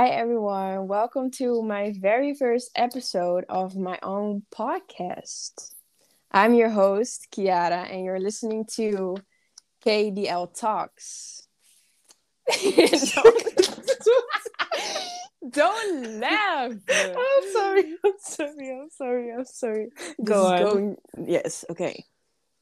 Hi, everyone. Welcome to my very first episode of my own podcast. I'm your host, Kiara, and you're listening to KDL Talks. don't, don't laugh. I'm sorry. I'm sorry. I'm sorry. I'm sorry. This Go is on. going- yes, okay.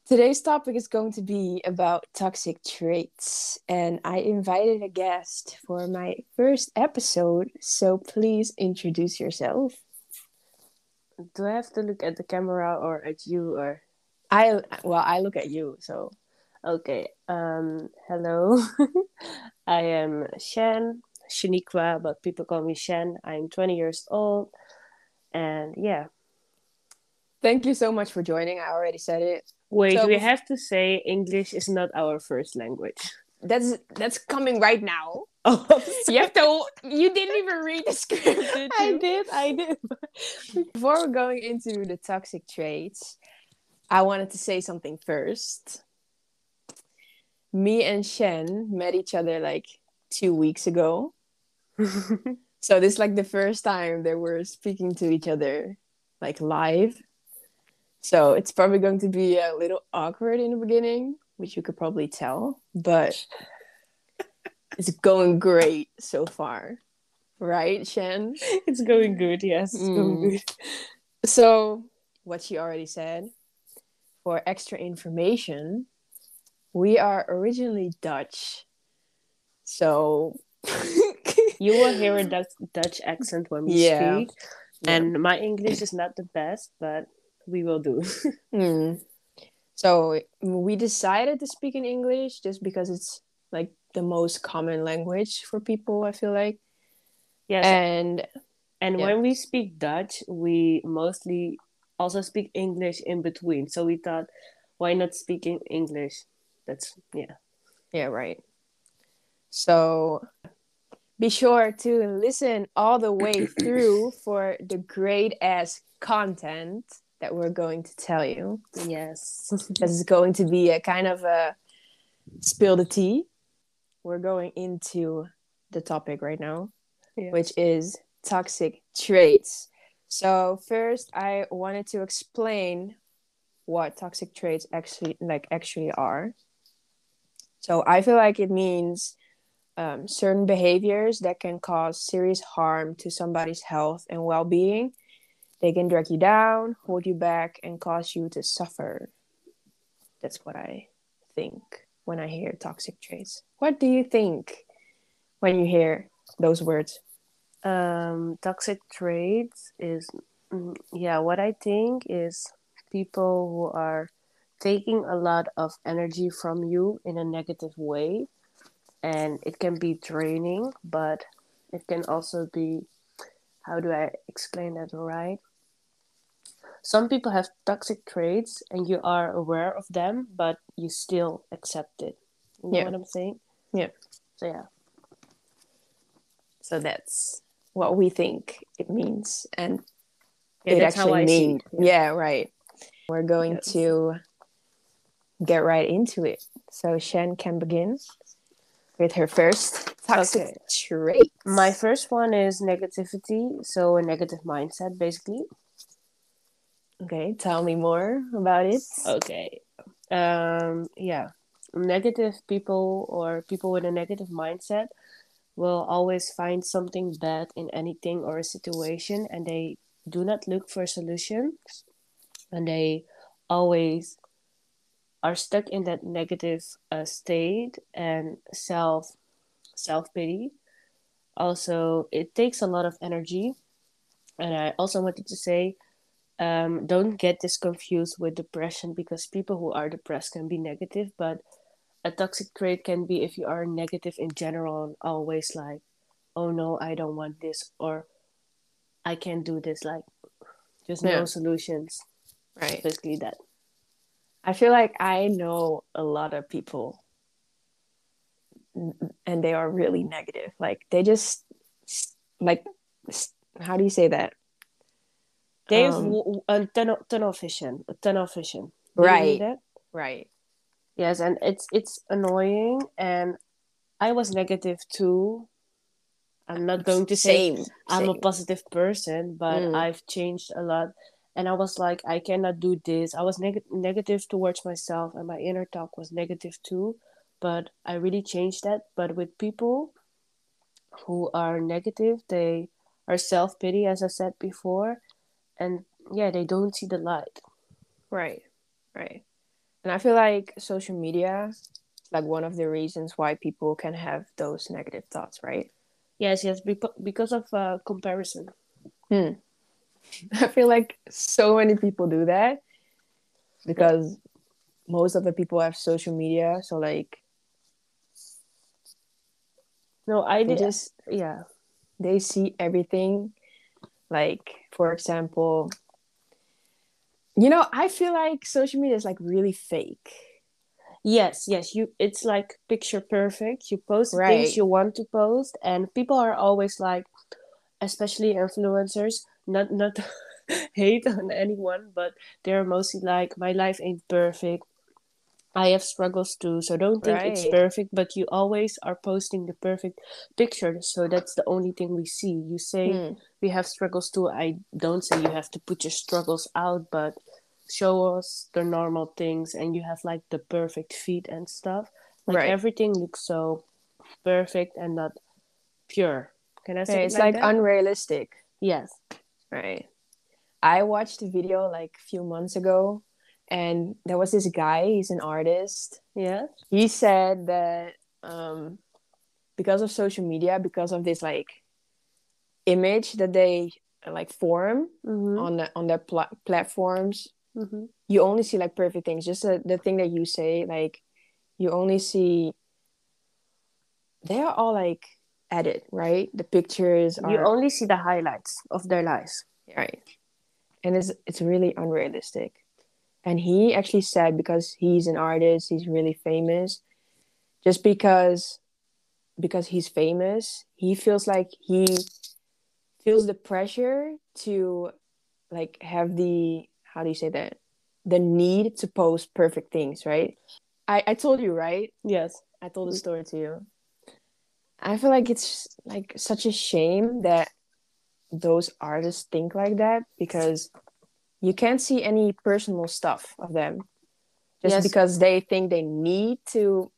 Today's topic is going to be about toxic traits, and I invited a guest for my first episode, so please introduce yourself. Do I have to look at the camera or at you or? I well, I look at you, so Okay. Um. Hello. I am Shen Shaniqua, but people call me Shen. I'm 20 years old, and yeah. thank you so much for joining. I already said it. Wait, So we have to say English is not our first language. That's that's coming right now. Oh, You have to. You didn't even read the script, did I did. I did. Before we're going into the toxic traits, I wanted to say something first. Me and Shen met each other like two weeks ago. So this is like the first time that we're speaking to each other like live. So it's probably going to be a little awkward in the beginning, which you could probably tell, but it's going great so far. Right, Shen? it's going good. Yes, it's going Mm. good. So, what she already said, for extra information, we are originally Dutch. So, You will hear a Dutch, Dutch accent when we Yeah. speak, and my English is not the best, but we will do. Mm. So we decided to speak in English just because it's like the most common language for people, I feel like. yes, And and yeah. when we speak Dutch, we mostly also speak English in between. So we thought, why not speaking English? That's yeah. yeah, right. So be sure to listen all the way through for the great ass content that we're going to tell you. Yes. This is going to be a kind of a spill the tea. We're going into the topic right now. Yeah. which is toxic traits. So first, I wanted to explain what toxic traits actually like actually are. So I feel like it means um, certain behaviors that can cause serious harm to somebody's health and well-being. They can drag you down, hold you back, and cause you to suffer. That's what I think when I hear toxic traits. What do you think when you hear those words? um, toxic traits is mm, yeah. What I think is people who are taking a lot of energy from you in a negative way, and it can be draining, but it can also be how do I explain that right? Some people have toxic traits and you are aware of them, but you still accept it. You know Yeah. what I'm saying? Yeah. So yeah. So that's what we think it means, and Yeah, it actually means. it. Yeah. right. We're going Yes. to get right into it. So Shen can begin with her first toxic Okay. trait. My first one is negativity, so a negative mindset, basically. Okay, tell me more about it. Okay. Um, yeah. Negative people or people with a negative mindset will always find something bad in anything or a situation and they do not look for solutions and they always are stuck in that negative uh, state and self self pity also it takes a lot of energy and i also wanted to say um, don't get this confused with depression because people who are depressed can be negative but a toxic trait can be if you are negative in general always like oh no i don't want this or i can't do this like Yeah. no solutions Right. basically that I feel like I know a lot of people and they are really negative. Like they just like how do you say that? Have Um, a tunnel, tunnel vision a tunnel vision you Right. Right. yes and it's it's annoying and i was negative too I'm not going to say Same. I'm a positive person, but Mm. I've changed a lot. And I was like, I cannot do this. I was neg- negative towards myself, and my inner talk was negative too. But I really changed that. But with people who are negative, they are self pity, as I said before. And yeah, they don't see the light. Right. Right. And I feel like social media is like one of the reasons why people can have those negative thoughts, right? Yes, yes, because of uh, comparison. I feel like so many people do that because most of the people have social media, so like No, I did. just Yeah. they see everything like for example you know i feel like social media is like really fake Yes, yes, you it's like picture perfect. You post Right. things you want to post and people are always like especially influencers, not not hate on anyone, but they're mostly like my life ain't perfect. I have struggles too, so don't think it's perfect, but you always are posting the perfect picture, so that's the only thing we see. You say Hmm. we have struggles too. I don't say you have to put your struggles out, but show us the normal things and you have like the perfect feet and stuff. Like Right. everything looks so perfect and not pure. Can I say it it's like, like unrealistic yes. right i watched a video like a few months ago and there was this guy he's an artist Yes. he said that um because of social media because of this like image that they like form Mm-hmm. on the on their pla- platforms Mm-hmm. you only see like perfect things just the, the thing that you say like you only see they're all like edit right the pictures are You only see the highlights of their lives. right and it's it's really unrealistic and he actually said because he's an artist he's really famous just because because he's famous he feels like he feels the pressure to like have the how do you say that the need to post perfect things right i i told you right Yes. I told the mm-hmm. story to you. I feel like it's like such a shame that those artists think like that because you can't see any personal stuff of them just Yes. because they think they need to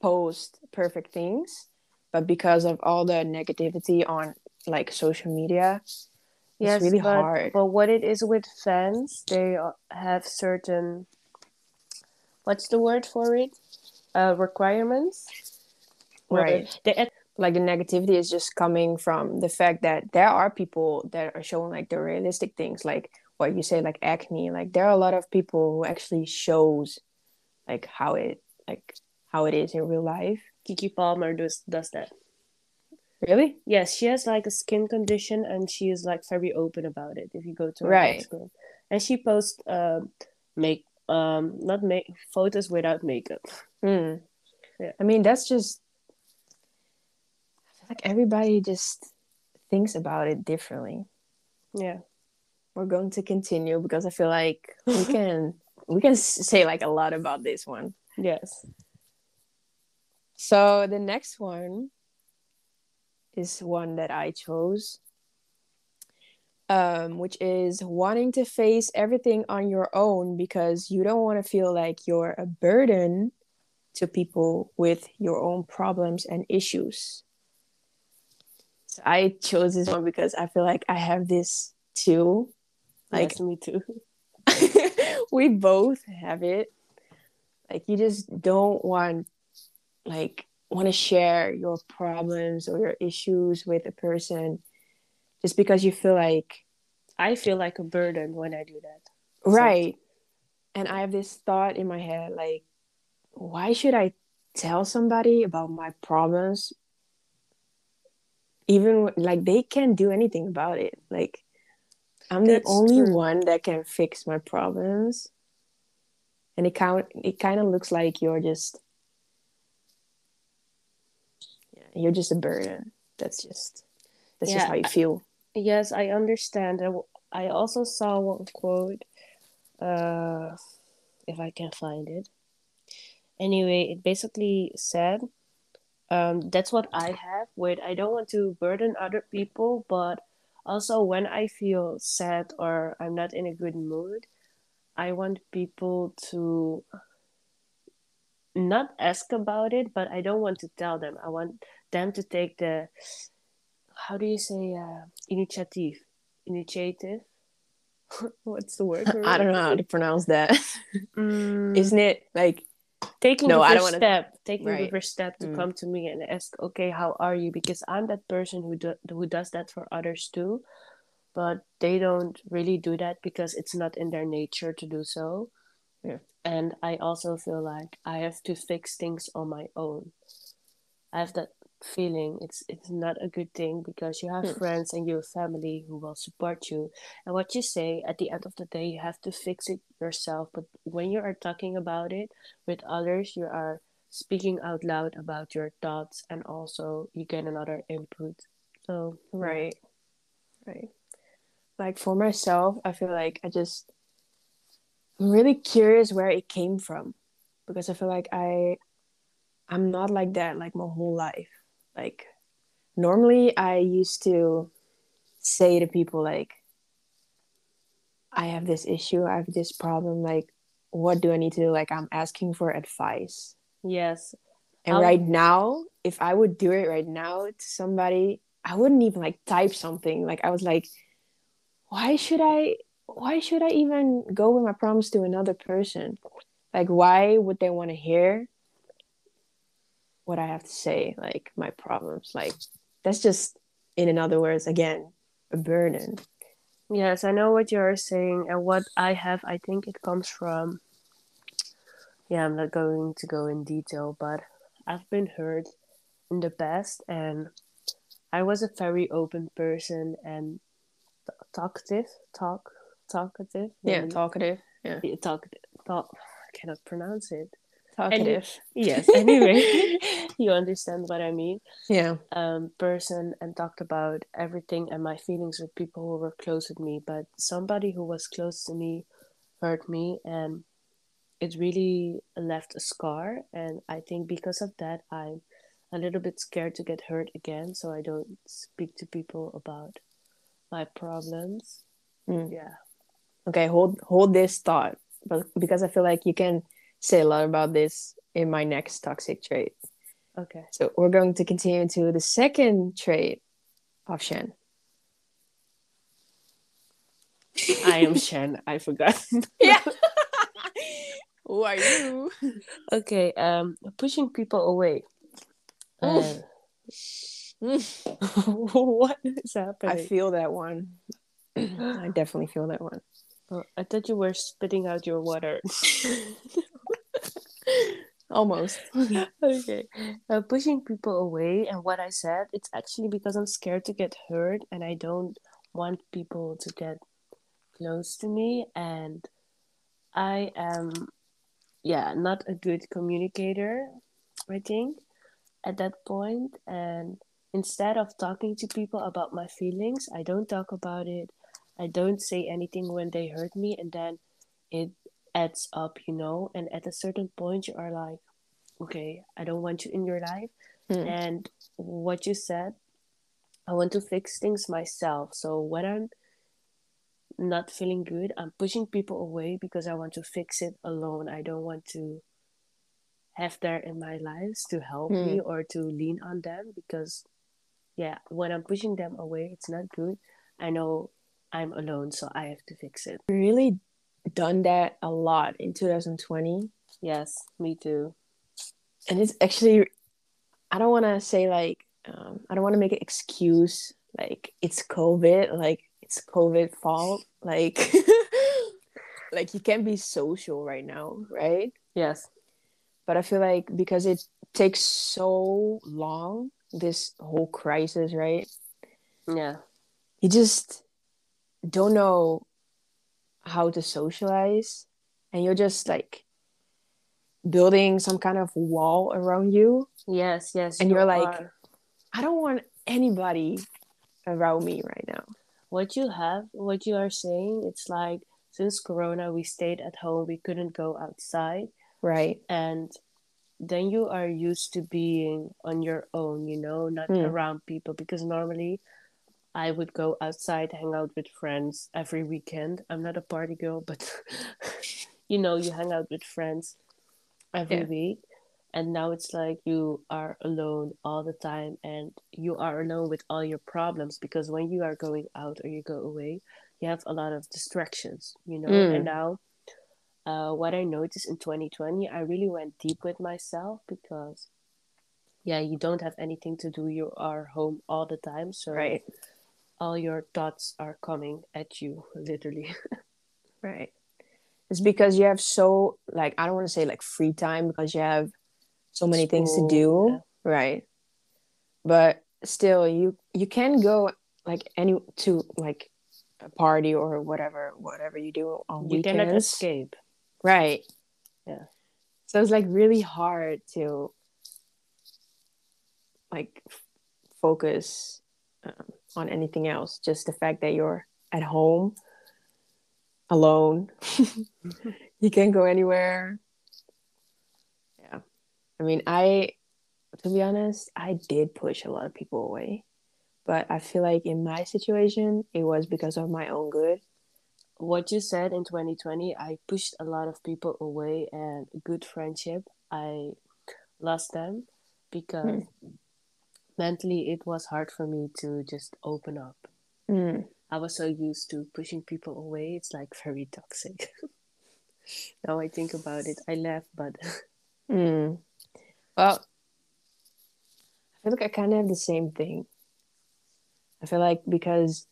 post perfect things but because of all the negativity on like social media Yes, it's really but, hard But what it is with fans, they have certain what's the word for it? Uh, requirements. Right They, like the negativity is just coming from the fact that there are people that are showing like the realistic things like what you say like acne like there are a lot of people who actually shows like how it like how it is in real life Keke Palmer does does that. really Yes, she has like a skin condition, and she is like very open about it. If you go to her Right. Instagram, and she posts um make um not make photos without makeup. Hmm. Yeah. i mean that's just I feel like everybody just thinks about it differently Yeah. We're going to continue because i feel like we can we can say like a lot about this one Yes. So the next one is one that I chose, um, which is wanting to face everything on your own because you don't want to feel like you're a burden to people with your own problems and issues. So I chose this one because I feel like I have this too. Like yes, me too. we both have it. Like you just don't want like want to share your problems or your issues with a person just because you feel like I feel like a burden when I do that. right. And I have this thought in my head like why should I tell somebody about my problems even like they can't do anything about it. Like I'm the only true. one that can fix my problems. And it kind it kind of looks like you're just yeah, you're just a burden. That's just that's just how you feel. Yes, I understand. I also saw one quote, uh, if I can find it. Anyway, it basically said, um, that's what I have with I don't want to burden other people, but also when I feel sad or I'm not in a good mood, I want people to not ask about it, but I don't want to tell them. I want them to take the how do you say uh, initiative? Initiative. What's the word? I don't know how to pronounce that. Mm, Isn't it like taking No, the first wanna- step. Taking the first step to Mm. come to me and ask okay how are you? Because i'm that person who do, who does that for others too. But they don't really do that because it's not in their nature to do so. Yeah. and i also feel like i have to fix things on my own i have that feeling it's it's not a good thing because you have Hmm. friends and your family who will support you. And what you say at the end of the day you have to fix it yourself. But when you are talking about it with others you are speaking out loud about your thoughts and also you get another input. So right. Right. Like for myself i feel like i just i'm really curious where it came from because i feel like i i'm not like that like my whole life like normally i used to say to people like i have this issue i have this problem like what do i need to do like i'm asking for advice yes and I'll- right now, if I would do it right now to somebody, I wouldn't even like type something. Like I was like, why should I why should I even go with my problems to another person? Like why would they want to hear what I have to say, like my problems? Like that's just in another words again, a burden. yes i know what you're saying and what i have i think it comes from yeah i'm not going to go in detail but i've been hurt in the past and i was a very open person and talkative talk talkative Yeah, talkative. Yeah. Yeah, talkative talk i cannot pronounce it Talkative. yes anyway you understand what i mean yeah. um, person and talked about everything and my feelings with people who were close with me. But somebody who was close to me hurt me, and it really left a scar. And I think because of that, I'm a little bit scared to get hurt again, so I don't speak to people about my problems. Mm. Yeah. okay hold hold this thought but because i feel like you can say a lot about this in my next toxic trait Okay. so we're going to continue to the second trait of shen I am Shen. I forgot. yeah who are you okay. Um, pushing people away. Uh, what is happening? i feel that one i definitely feel that one Oh, I thought you were spitting out your water. Almost okay. Uh, pushing people away, and what I said, it's actually because I'm scared to get hurt and I don't want people to get close to me. And I am, yeah, not a good communicator, I think, at that. And instead of talking to people about my feelings, I don't talk about it. I don't say anything when they hurt me, and then it adds up, you know. And at a certain point, you are like, okay, I don't want you in your life. Hmm. And what you said, I want to fix things myself. So when I'm not feeling good, I'm pushing people away because I want to fix it alone. I don't want to have there in my lives to help Hmm. me or to lean on them because yeah, when I'm pushing them away, it's not good. I know I'm alone, so I have to fix it. really done that a lot in 2020 Yes, me too. And it's actually i don't want to say like um, i don't want to make an excuse like it's covid like it's covid fault like like you can't be social right now right Yes. but i feel like because it takes so long this whole crisis right Yeah. you just don't know how to socialize and you're just like building some kind of wall around you Yes, yes. And you you're like- are. i don't want anybody around me right now what you have, what you are saying, it's like since Corona, we stayed at home, we couldn't go outside, right and then you are used to being on your own, you know, not Mm. around people. Because normally I would go outside, hang out with friends every weekend. I'm not a party girl, but you know, you hang out with friends every Yeah. week. And now it's like you are alone all the time and you are alone with all your problems because when you are going out or you go away, you have a lot of distractions, you know. Mm. And now, uh, what I noticed in 2020, I really went deep with myself because, yeah, you don't have anything to do. You are home all the time. So Right. all your thoughts are coming at you, literally. Right. It's because you have so like I don't want to say like free time because you have so many things to do. yeah. Right. But still you you can go like any to like a party or whatever whatever you do on You cannot escape. Right. Yeah. So it's like really hard to like f- focus um, on anything else. Just the fact that you're at home alone. you can't go anywhere. Yeah. I mean, I, to be honest, I did push a lot of people away. But I feel like in my situation, it was because of my own good. what you said in 2020 i pushed a lot of people away and good friendship i lost them because mentally it was hard for me to just open up Mm. I was so used to pushing people away it's like very toxic now i think about it i laugh but Mm. Well, I feel like I kind of have the same thing. I feel like because,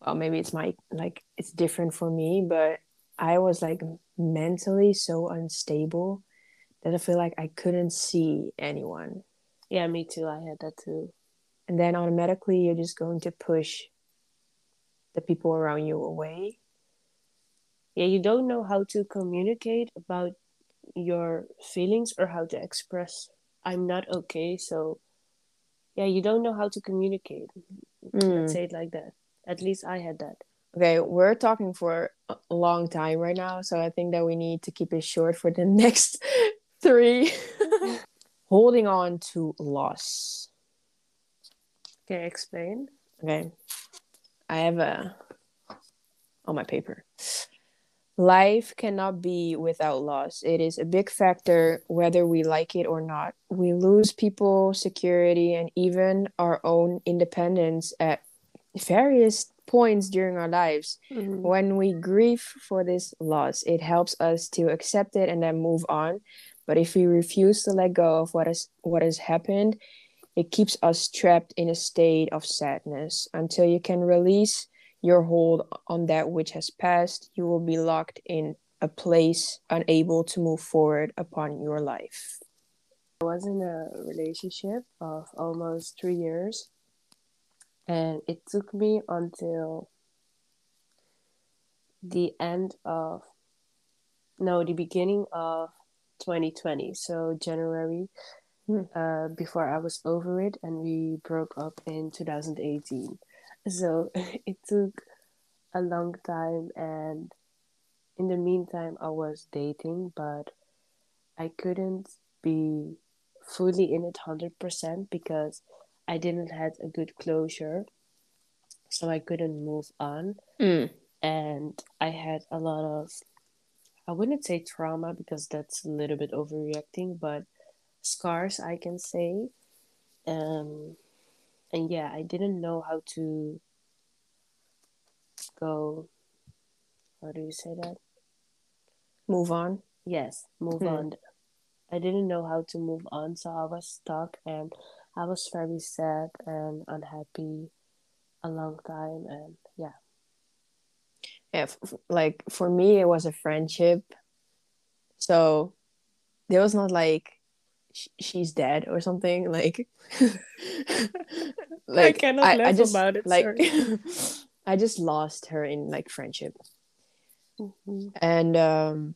well, maybe it's my, like, it's different for me, but I was like mentally so unstable that I feel like I couldn't see anyone. yeah me too i had that too And then automatically you're just going to push the people around you away. yeah you don't know how to communicate about your feelings or how to express i'm not okay so yeah you don't know how to communicate Mm. let's say it like that at least i had that Okay, we're talking for a long time right now, so I think that we need to keep it short for the next three. Holding on to loss. can you explain Okay, I have a on my paper. Life cannot be without loss. It is a big factor whether we like it or not. We lose people, security, and even our own independence at various points during our lives. Mm-hmm. When we grieve for this loss, it helps us to accept it and then move on. But if we refuse to let go of what has what has happened, it keeps us trapped in a state of sadness. Until you can release your hold on that which has passed, you will be locked in a place unable to move forward upon your life. I was in a relationship of almost three years, and it took me until the end of no, the beginning of 2020, so January, Hmm. uh, before I was over it, and we broke up in 2018. So it took a long time, and in the meantime, I was dating, but I couldn't be fully in it 100% because I didn't have a good closure. So I couldn't move on. Mm. And I had a lot of, I wouldn't say trauma because that's a little bit overreacting, but scars, I can say. Um, and yeah, I didn't know how to go, how do you say that? Move on. Yes, move Hmm. on. I didn't know how to move on, so I was stuck and I was very sad and unhappy a long time. And yeah, Yeah, f- like for me, it was a friendship. So there was not like she's dead or something. Like, like cannot I, I laugh just about it, like sorry. I just lost her in like friendship. Mhm. and um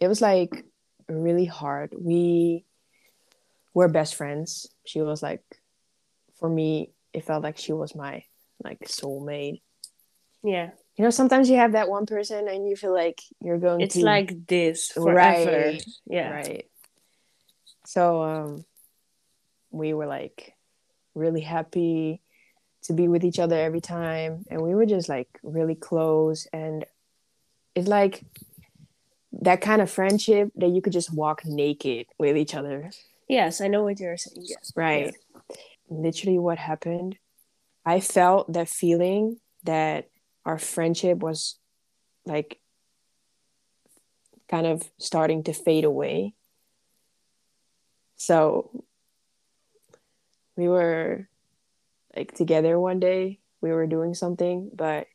it was like really hard we were best friends she was like for me it felt like she was my like soulmate yeah, you know sometimes you have that one person and you feel like you're going it's to like this forever. Right. Yeah, right So um, we were like really happy to be with each other every time, and we were just like really close. And it's like that kind of friendship that you could just walk naked with each other. Yes, I know what you're saying. Yes. Right. Literally, what happened, I felt that feeling that our friendship was like kind of starting to fade away. So we were like together one day, we were doing something, but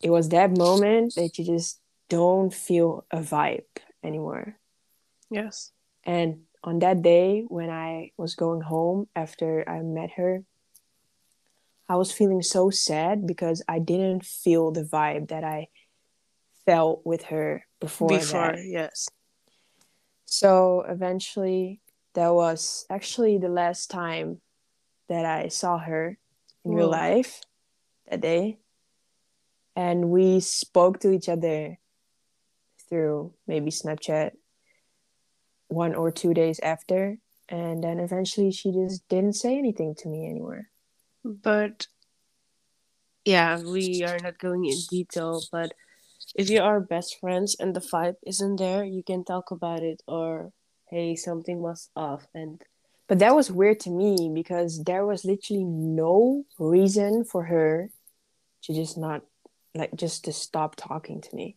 it was that moment that you just don't feel a vibe anymore. Yes. And on that day when I was going home after I met her, I was feeling so sad because I didn't feel the vibe that I felt with her before. Before, that. yes. So eventually, that was actually the last time that I saw her in real life that day. And we spoke to each other through maybe Snapchat one or two days after. And then eventually she just didn't say anything to me anymore. But yeah, we are not going in detail, but if you are best friends and the vibe isn't there, you can talk about it or hey, something was off and But that was weird to me because there was literally no reason for her to just not, like, just to stop talking to me.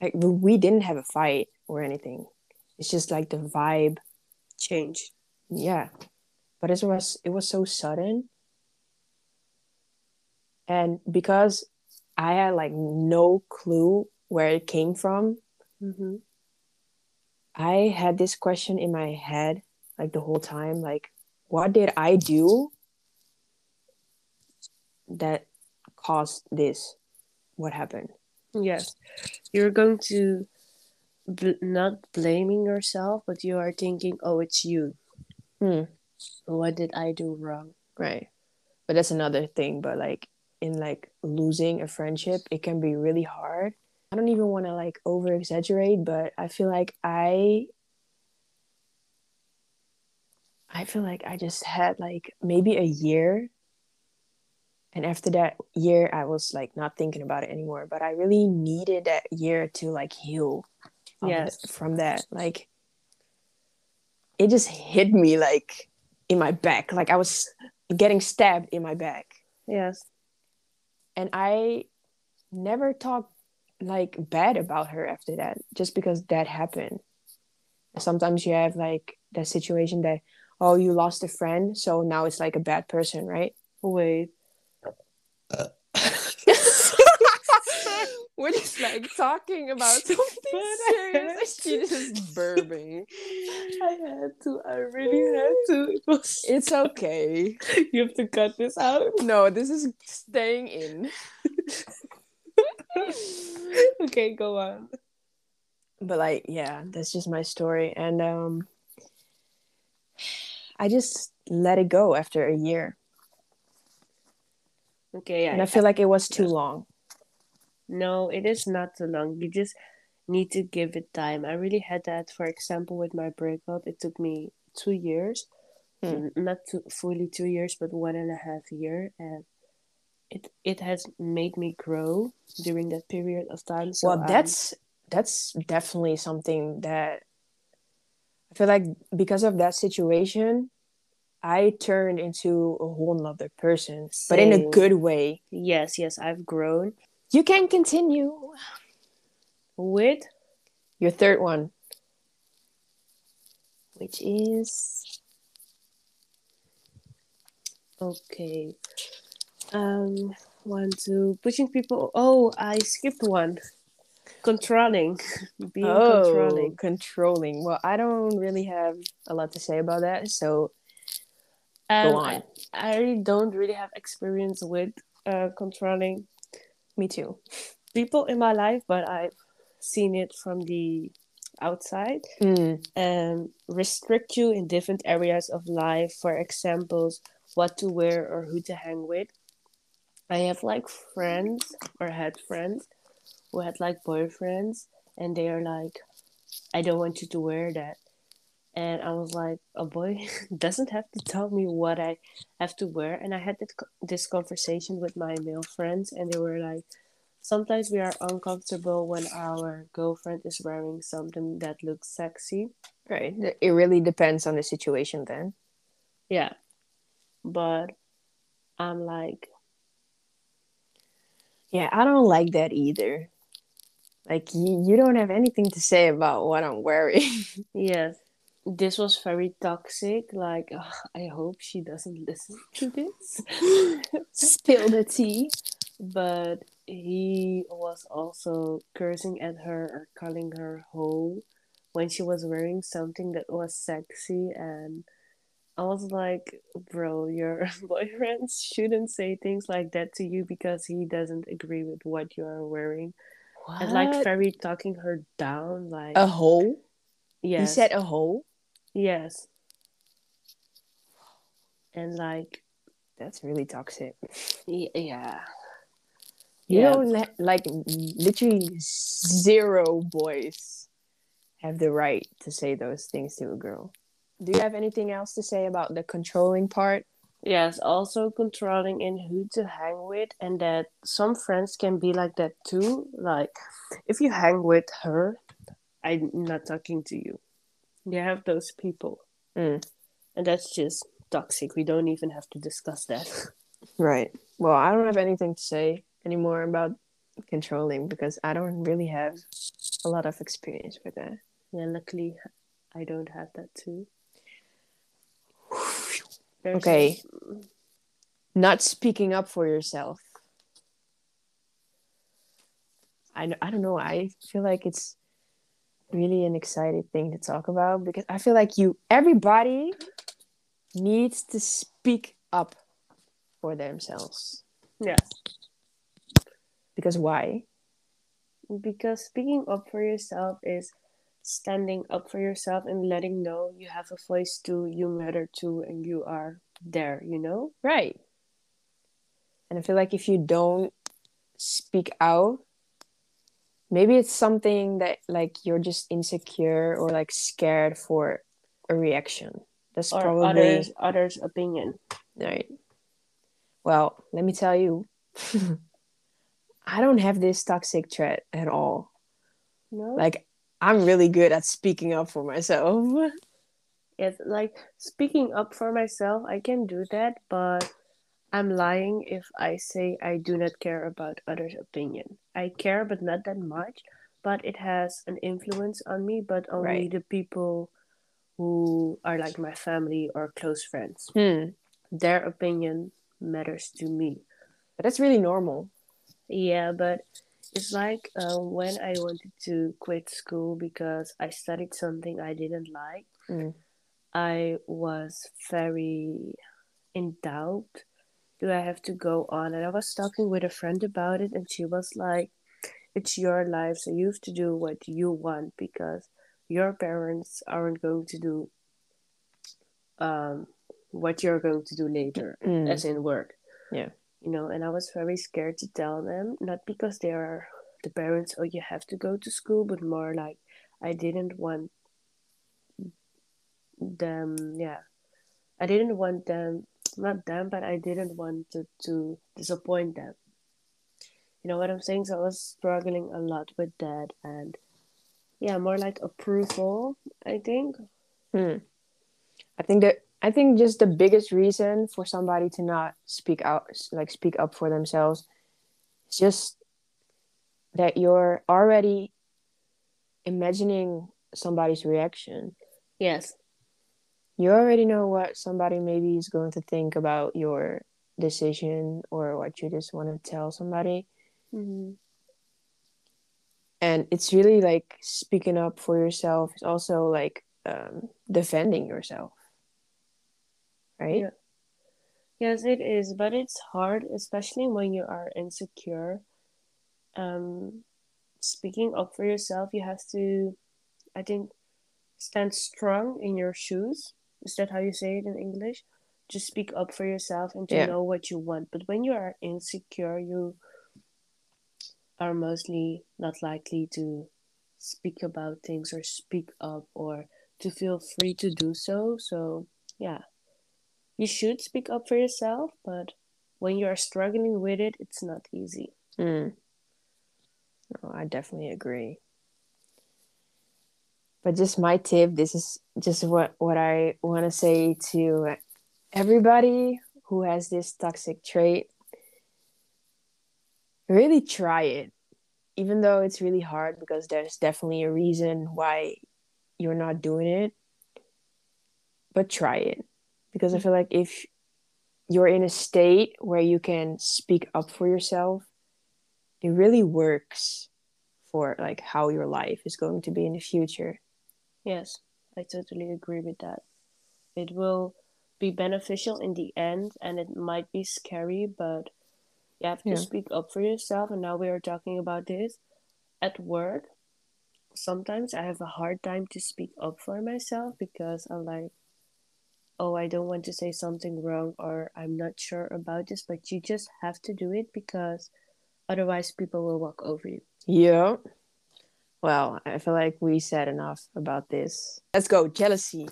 Like, we didn't have a fight or anything. It's just like the vibe changed. yeah but it was it was so sudden and because i had like no clue where it came from Mm-hmm. I had this question in my head like the whole time like what did i do that caused this what happened Yes, you're going to bl- not blaming yourself, but you are thinking, oh, it's you. Hmm. What did I do wrong? right but that's another thing but like in like losing a friendship it can be really hard i don't even want to like over exaggerate but i feel like i i feel like i just had like maybe a year and after that year i was like not thinking about it anymore but i really needed that year to like heal of Yes. from that like it just hit me like in my back like i was getting stabbed in my back Yes. and i never talked like bad about her after that just because that happened sometimes you have like that situation that oh you lost a friend so now it's like a bad person right Wait. we're just like talking about something serious she's just burping I had to. I really had to. It was. it's okay You have to cut this out. no this is staying in okay, go on. but like yeah that's just my story and um i just let it go after a year Okay, yeah. and i feel like it was too yeah. long No, it is not too long. You just need to give it time. I really had that, for example, with my breakup. It took me two years, hmm. not two, fully two years, but one and a half year, and it it has made me grow during that period of time. So well um, that's that's definitely something that i feel like because of that situation i turned into a whole nother person but in a good way. Yes, yes, I've grown. You can continue. With? Your third one. Which is? Okay. Um, one, two, pushing people. Oh, I skipped one. Controlling, being oh controlling. controlling well i don't really have a lot to say about that so Um, on. I, I really don't really have experience with uh, controlling me too people in my life, but I've seen it from the outside Mm, and restrict you in different areas of life. For examples, what to wear or who to hang with. I have like friends or had friends who had like boyfriends, and they are like, I don't want you to wear that. and I was like, a boy doesn't have to tell me what I have to wear. And I had this, this conversation with my male friends, and they were like, sometimes we are uncomfortable when our girlfriend is wearing something that looks sexy. Right. It really depends on the situation then. Yeah. But I'm like, yeah, I don't like that either. Like you, you don't have anything to say about what I'm wearing. yes. This was very toxic. Like, ugh, I hope she doesn't listen to this. Spill the tea. But he was also cursing at her or calling her hoe when she was wearing something that was sexy and I was like, bro, your boyfriend shouldn't say things like that to you because he doesn't agree with what you are wearing. What? And like very talking her down, like a hole. Yes. You said a hole. Yes. And like, that's really toxic. Yeah. You yeah. know, like literally zero boys have the right to say those things to a girl. Do you have anything else to say about the controlling part? Yes, also controlling in who to hang with, and that some friends can be like that too. Like, if you hang with her, I'm not talking to you. You have those people. Mm. And that's just toxic. We don't even have to discuss that. Right. Well, I don't have anything to say anymore about controlling because I don't really have a lot of experience with that. Yeah, luckily I don't have that too. There's okay. Not speaking up for yourself. I, I don't know. I feel like it's really an exciting thing to talk about because I feel like you, everybody needs to speak up for themselves. Yes. Because why? Because speaking up for yourself is standing up for yourself and letting know you have a voice too, you matter too, and you are there, you know? Right. And I feel like if you don't speak out, maybe it's something that like you're just insecure or like scared for a reaction. That's or probably others others' opinion. Right. Well, let me tell you, I don't have this toxic trait at all. No. Like I'm really good at speaking up for myself. Yes, like speaking up for myself, I can do that, but I'm lying if I say I do not care about others' opinion. I care, but not that much. But it has an influence on me, but only right. the people who are like my family or close friends. Hmm. Their opinion matters to me. But that's really normal. Yeah, but it's like uh, when I wanted to quit school because I studied something I didn't like. Mm. I was very in doubt. Do I have to go on? And I was talking with a friend about it, and she was like, It's your life, so you have to do what you want because your parents aren't going to do um, what you're going to do later, mm. as in work. Yeah you know and i was very scared to tell them not because they are the parents oh you have to go to school but more like i didn't want them yeah. I didn't want them not them but i didn't want to, to disappoint them. You know what i'm saying? So i was struggling a lot with that and yeah more like approval i think. Hmm. i think that I think just the biggest reason for somebody to not speak out, like speak up for themselves, is just that you're already imagining somebody's reaction. Yes. You already know what somebody maybe is going to think about your decision or what you just want to tell somebody. Mm-hmm. And it's really like speaking up for yourself is also like um, defending yourself right? Yeah. Yes, it is, but it's hard, especially when you are insecure. Um, speaking up for yourself, you have to, I think, stand strong in your shoes. Is that how you say it in English? Just speak up for yourself and to yeah. know what you want. But when you are insecure, you are mostly not likely to speak about things or speak up or to feel free to do so. So, yeah, you should speak up for yourself, but when you are struggling with it, it's not easy. Mm. No, I definitely agree. But just my tip, this is just what what I want to say to everybody who has this toxic trait. Really try it. Even though it's really hard because there's definitely a reason why you're not doing it. But try it. Because I mm. feel like if you're in a state where you can speak up for yourself, it really works for like how your life is going to be in the future. Yes, I totally agree with that. It will be beneficial in the end and it might be scary, but you have to Yeah. speak up for yourself. And now we are talking about this at work. Sometimes I have a hard time to speak up for myself because I'm like, oh, I don't want to say something wrong or I'm not sure about this, but you just have to do it because otherwise people will walk over you. Yeah. Well, I feel like we said enough about this. Let's go. Jealousy.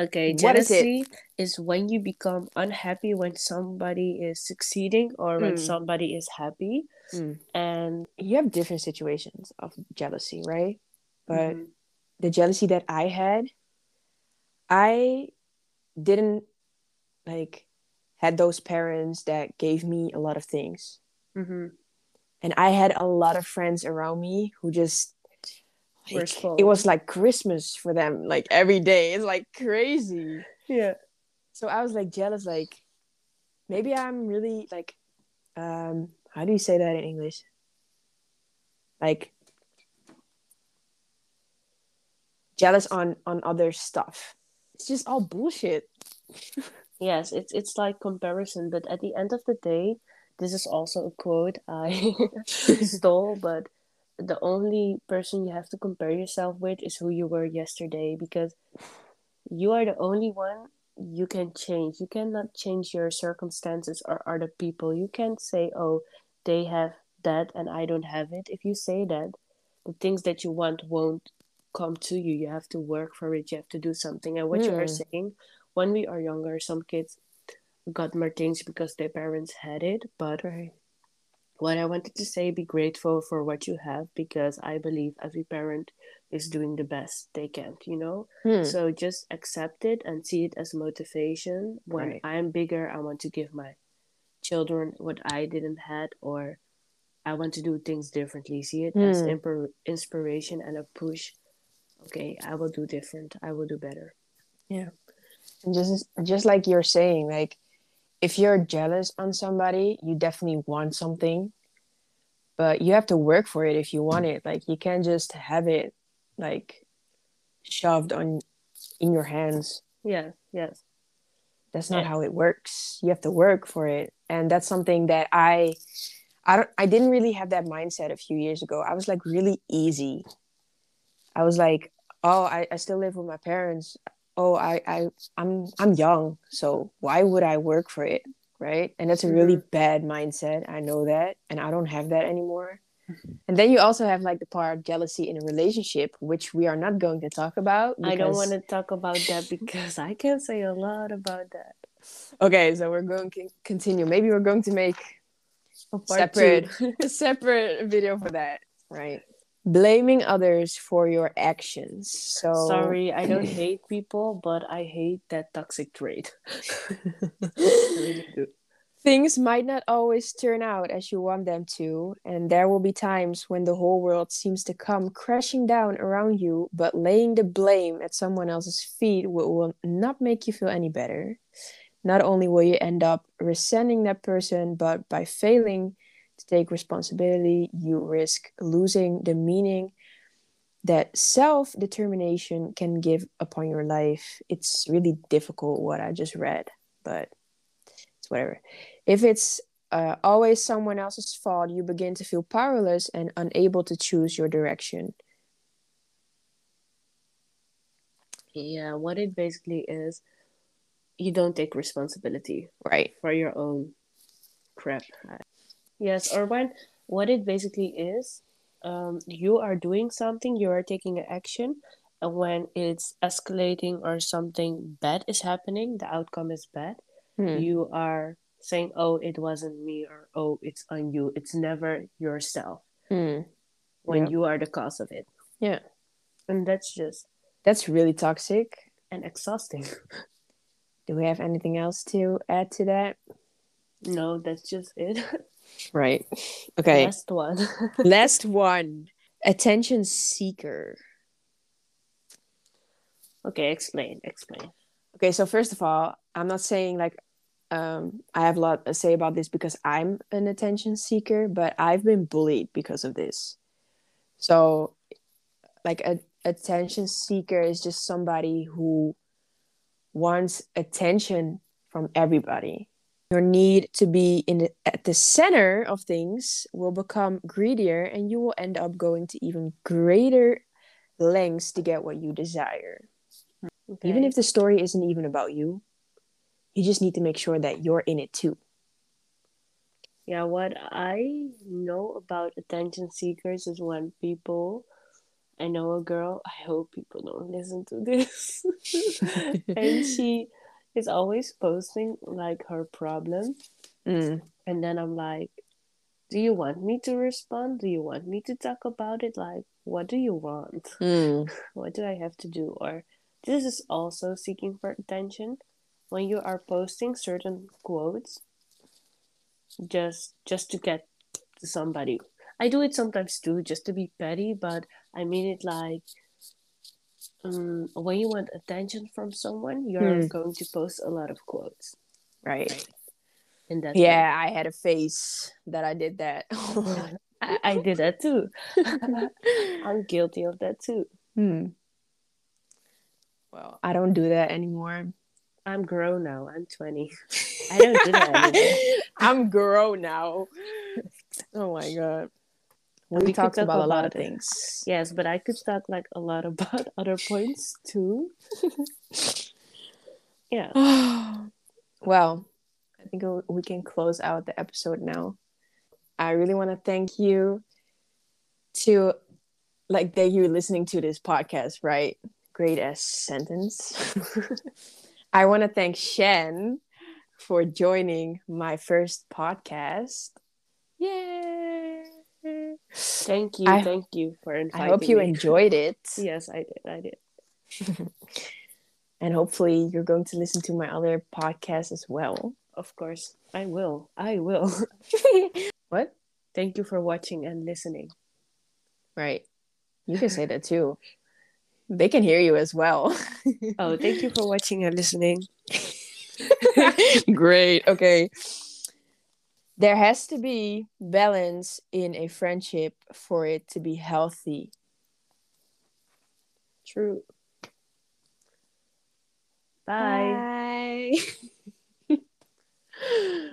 Okay, What is it? jealousy is when you become unhappy when somebody is succeeding or when Mm. somebody is happy. Mm. And You have different situations of jealousy, right? But Mhm. the jealousy that I had, I didn't like had those parents that gave me a lot of things. Mhm. And I had a lot of friends around me who just like, it was like Christmas for them, like every day. It's like crazy. yeah. So I was like jealous, like maybe I'm really like um how do you say that in English? Like jealous on on other stuff. It's just all bullshit. Yes, it's it's like comparison, but at the end of the day, this is also a quote I stole, but the only person you have to compare yourself with is who you were yesterday because you are the only one you can change. You cannot change your circumstances or other people. You can't say, "Oh, they have that and I don't have it." If you say that, the things that you want won't come to you. You have to work for it. You have to do something. And what you are Hmm. saying, when we are younger, some kids got more things because their parents had it, but Right. what I wanted to say, be grateful for what you have because I believe every parent is doing the best they can, you know? Hmm. So just accept it and see it as motivation. When Right. I'm bigger, I want to give my children what I didn't had or I want to do things differently. See it as Hmm. impor- inspiration and a push. Okay, I will do different. I will do better. Yeah. And just just like you're saying, like if you're jealous on somebody, you definitely want something, but you have to work for it if you want it. Like you can't just have it like shoved on in your hands. Yes, yes. That's not Yeah. how it works. You have to work for it. And that's something that I I don't I didn't really have that mindset a few years ago. I was like really easy. I was like, oh, I, I still live with my parents. Oh, I, I I'm I'm young, so why would I work for it? Right. And that's a really mm-hmm. bad mindset. I know that. And I don't have that anymore. Mm-hmm. And then you also have like the part of jealousy in a relationship, which we are not going to talk about. I don't want to talk about that because I can say a lot about that. Okay, so we're going to continue. Maybe we're going to make A separate a separate video for that, right? Blaming others for your actions. So Sorry, I don't hate people, but I hate that toxic trait. Really things might not always turn out as you want them to, and there will be times when the whole world seems to come crashing down around you, but laying the blame at someone else's feet will, will not make you feel any better. Not only will you end up resenting that person, but by failing to take responsibility, you risk losing the meaning that self determination can give upon your life. It's really difficult what I just read, but it's whatever. If it's uh, always someone else's fault, you begin to feel powerless and unable to choose your direction. Yeah, what it basically is, you don't take responsibility Right. for your own crap. Yes, or when what it basically is, um, you are doing something, you are taking an action, and when it's escalating or something bad is happening, the outcome is bad, Hmm. you are saying, "Oh, it wasn't me," or "Oh, it's on you." It's never yourself Hmm. when Yeah. you are the cause of it, Yeah. and that's just That's really toxic. and exhausting. Do we have anything else to add to that? no, that's just it. Right. Okay. Last one. Last one. Attention seeker. okay, explain. Explain. Okay, so first of all, I'm not saying like um I have a lot to say about this because I'm an attention seeker, but I've been bullied because of this. So like a attention seeker is just somebody who wants attention from everybody. Your need to be in the, at the center of things will become greedier and you will end up going to even greater lengths to get what you desire. Okay. Even if the story isn't even about you, you just need to make sure that you're in it too. Yeah, what I know about attention seekers is when people, I know a girl, I hope people don't listen to this, and she is always posting like her problem. Mm. And then I'm like, do you want me to respond? Do you want me to talk about it? Like, what do you want? Mm. What do I have to do? Or this is also seeking for attention. When you are posting certain quotes, just just to get to somebody. I do it sometimes too, just to be petty, but I mean it like um, when you want attention from someone, you're Hmm. going to post a lot of quotes. Right. And that's Yeah, I had a face that I did that. I, I did that too. I'm guilty of that too. hmm. Well, I don't do that anymore. I'm grown now. I'm 20. I don't do that anymore. I'm grown now. Oh my god. We, We talked talk about, a lot of about things. Yes, but I could talk like a lot about other points too. yeah. well, I think we can close out the episode now. I really want to thank you to like that you're listening to this podcast, right? Great ass sentence. I want to thank Shen for joining my first podcast. Yay! Thank you. I- thank you for inviting I hope you me. enjoyed it. Yes, I did. I did. And hopefully you're going to listen to my other podcasts as well. Of course. I will. I will. what? thank you for watching and listening. Right. You can say that too. They can hear you as well. Oh, thank you for watching and listening. Great. Okay. There has to be balance in a friendship for it to be healthy. True. Bye. Bye.